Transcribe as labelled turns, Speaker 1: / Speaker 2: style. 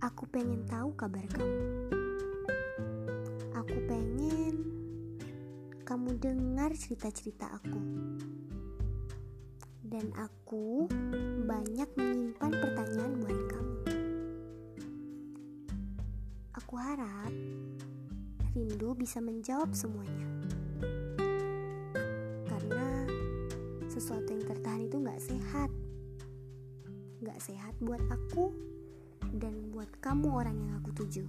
Speaker 1: Aku pengen tahu kabar kamu. Aku pengen kamu dengar cerita-cerita aku. Dan aku banyak menyimpan pertanyaan buat kamu. Aku harap rindu bisa menjawab semuanya. Karena sesuatu yang tertahan itu gak sehat. gak sehat buat aku, dan buat kamu orang yang aku tuju.